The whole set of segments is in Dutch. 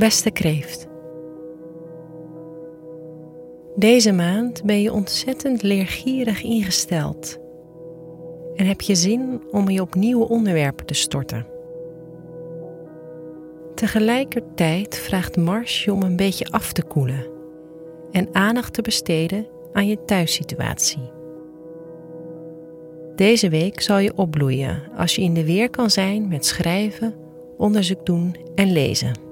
Beste kreeft. Deze maand ben je ontzettend leergierig ingesteld en heb je zin om je op nieuwe onderwerpen te storten. Tegelijkertijd vraagt Mars je om een beetje af te koelen en aandacht te besteden aan je thuissituatie. Deze week zal je opbloeien als je in de weer kan zijn met schrijven, onderzoek doen en lezen.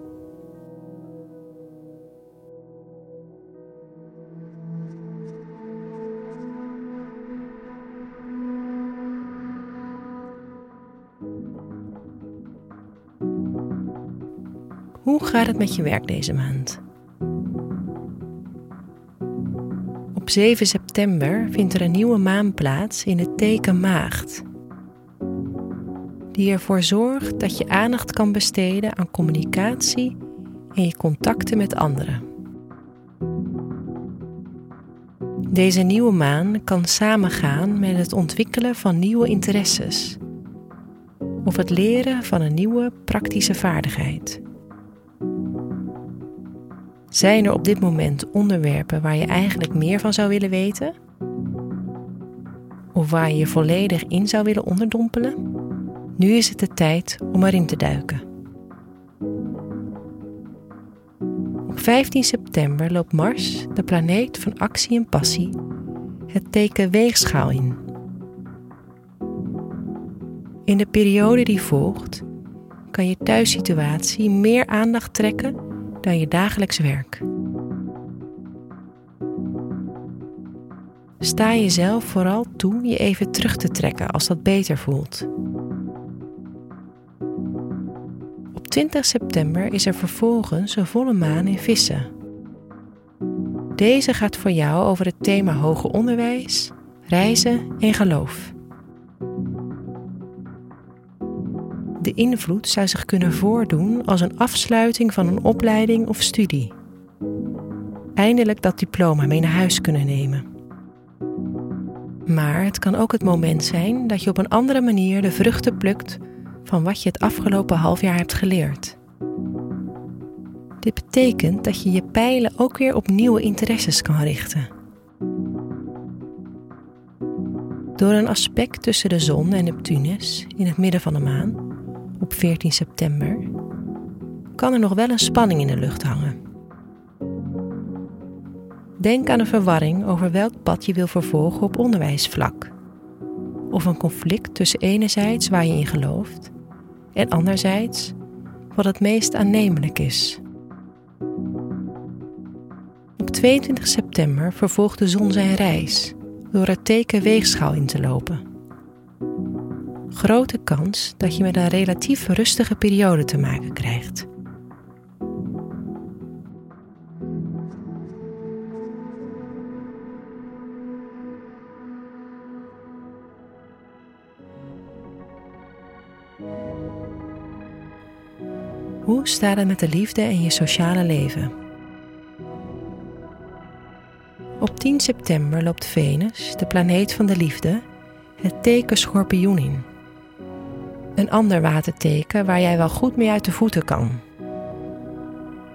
Hoe gaat het met je werk deze maand? Op 7 september vindt er een nieuwe maan plaats in het teken Maagd, die ervoor zorgt dat je aandacht kan besteden aan communicatie en je contacten met anderen. Deze nieuwe maan kan samengaan met het ontwikkelen van nieuwe interesses of het leren van een nieuwe praktische vaardigheid. Zijn er op dit moment onderwerpen waar je eigenlijk meer van zou willen weten? Of waar je je volledig in zou willen onderdompelen? Nu is het de tijd om erin te duiken. Op 15 september loopt Mars, de planeet van actie en passie, het teken weegschaal in. In de periode die volgt kan je thuissituatie meer aandacht trekken je dagelijks werk. Sta jezelf vooral toe je even terug te trekken als dat beter voelt. Op 20 september is er vervolgens een volle maan in vissen. Deze gaat voor jou over het thema hoger onderwijs, reizen en geloof. De invloed zou zich kunnen voordoen als een afsluiting van een opleiding of studie. Eindelijk dat diploma mee naar huis kunnen nemen. Maar het kan ook het moment zijn dat je op een andere manier de vruchten plukt van wat je het afgelopen half jaar hebt geleerd. Dit betekent dat je je pijlen ook weer op nieuwe interesses kan richten. Door een aspect tussen de zon en Neptunus in het midden van de maan op 14 september, kan er nog wel een spanning in de lucht hangen. Denk aan een verwarring over welk pad je wil vervolgen op onderwijsvlak. Of een conflict tussen enerzijds waar je in gelooft en anderzijds wat het meest aannemelijk is. Op 22 september vervolgt de zon zijn reis door het teken weegschaal in te lopen grote kans dat je met een relatief rustige periode te maken krijgt. Hoe staat het met de liefde en je sociale leven? Op 10 september loopt Venus, de planeet van de liefde, het teken schorpioen in een ander waterteken waar jij wel goed mee uit de voeten kan.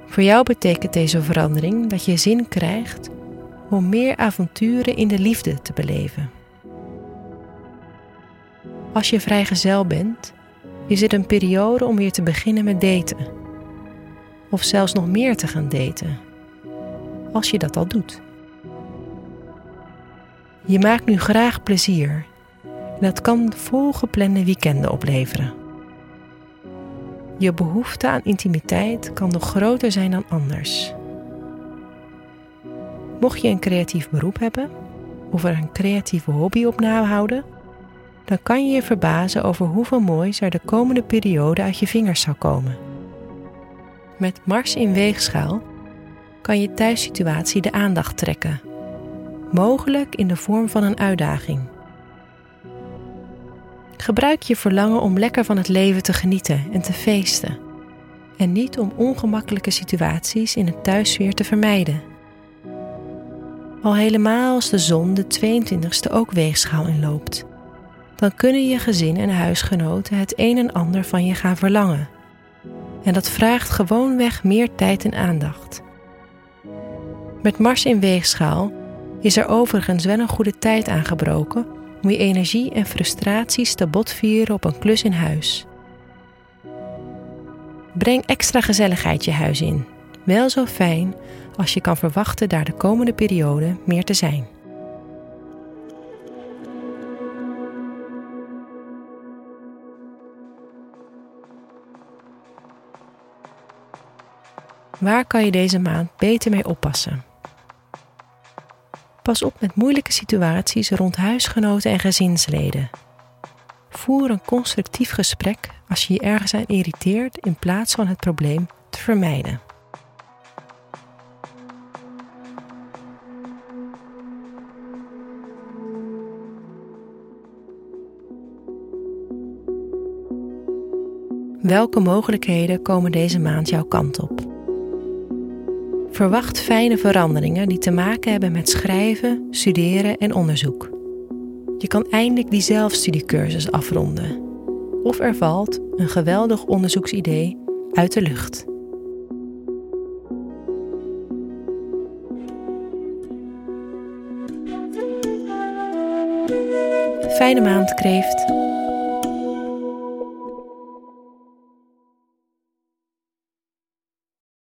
Voor jou betekent deze verandering dat je zin krijgt om meer avonturen in de liefde te beleven. Als je vrijgezel bent, is het een periode om weer te beginnen met daten. Of zelfs nog meer te gaan daten, als je dat al doet. Je maakt nu graag plezier dat kan volgeplande weekenden opleveren. Je behoefte aan intimiteit kan nog groter zijn dan anders. Mocht je een creatief beroep hebben of er een creatieve hobby op nahouden, dan kan je je verbazen over hoeveel moois er de komende periode uit je vingers zal komen. Met Mars in weegschaal kan je thuissituatie de aandacht trekken, mogelijk in de vorm van een uitdaging. Gebruik je verlangen om lekker van het leven te genieten en te feesten. En niet om ongemakkelijke situaties in het thuissfeer te vermijden. Al helemaal als de zon de 22e ook weegschaal inloopt, dan kunnen je gezin en huisgenoten het een en ander van je gaan verlangen. En dat vraagt gewoonweg meer tijd en aandacht. Met Mars in weegschaal is er overigens wel een goede tijd aangebroken om je energie en frustraties te botvieren op een klus in huis. Breng extra gezelligheid je huis in. Wel zo fijn als je kan verwachten daar de komende periode meer te zijn. Waar kan je deze maand beter mee oppassen? Pas op met moeilijke situaties rond huisgenoten en gezinsleden. Voer een constructief gesprek als je je ergens aan irriteert in plaats van het probleem te vermijden. Welke mogelijkheden komen deze maand jouw kant op? Verwacht fijne veranderingen die te maken hebben met schrijven, studeren en onderzoek. Je kan eindelijk die zelfstudiecursus afronden. Of er valt een geweldig onderzoeksidee uit de lucht. Fijne maand, kreeft.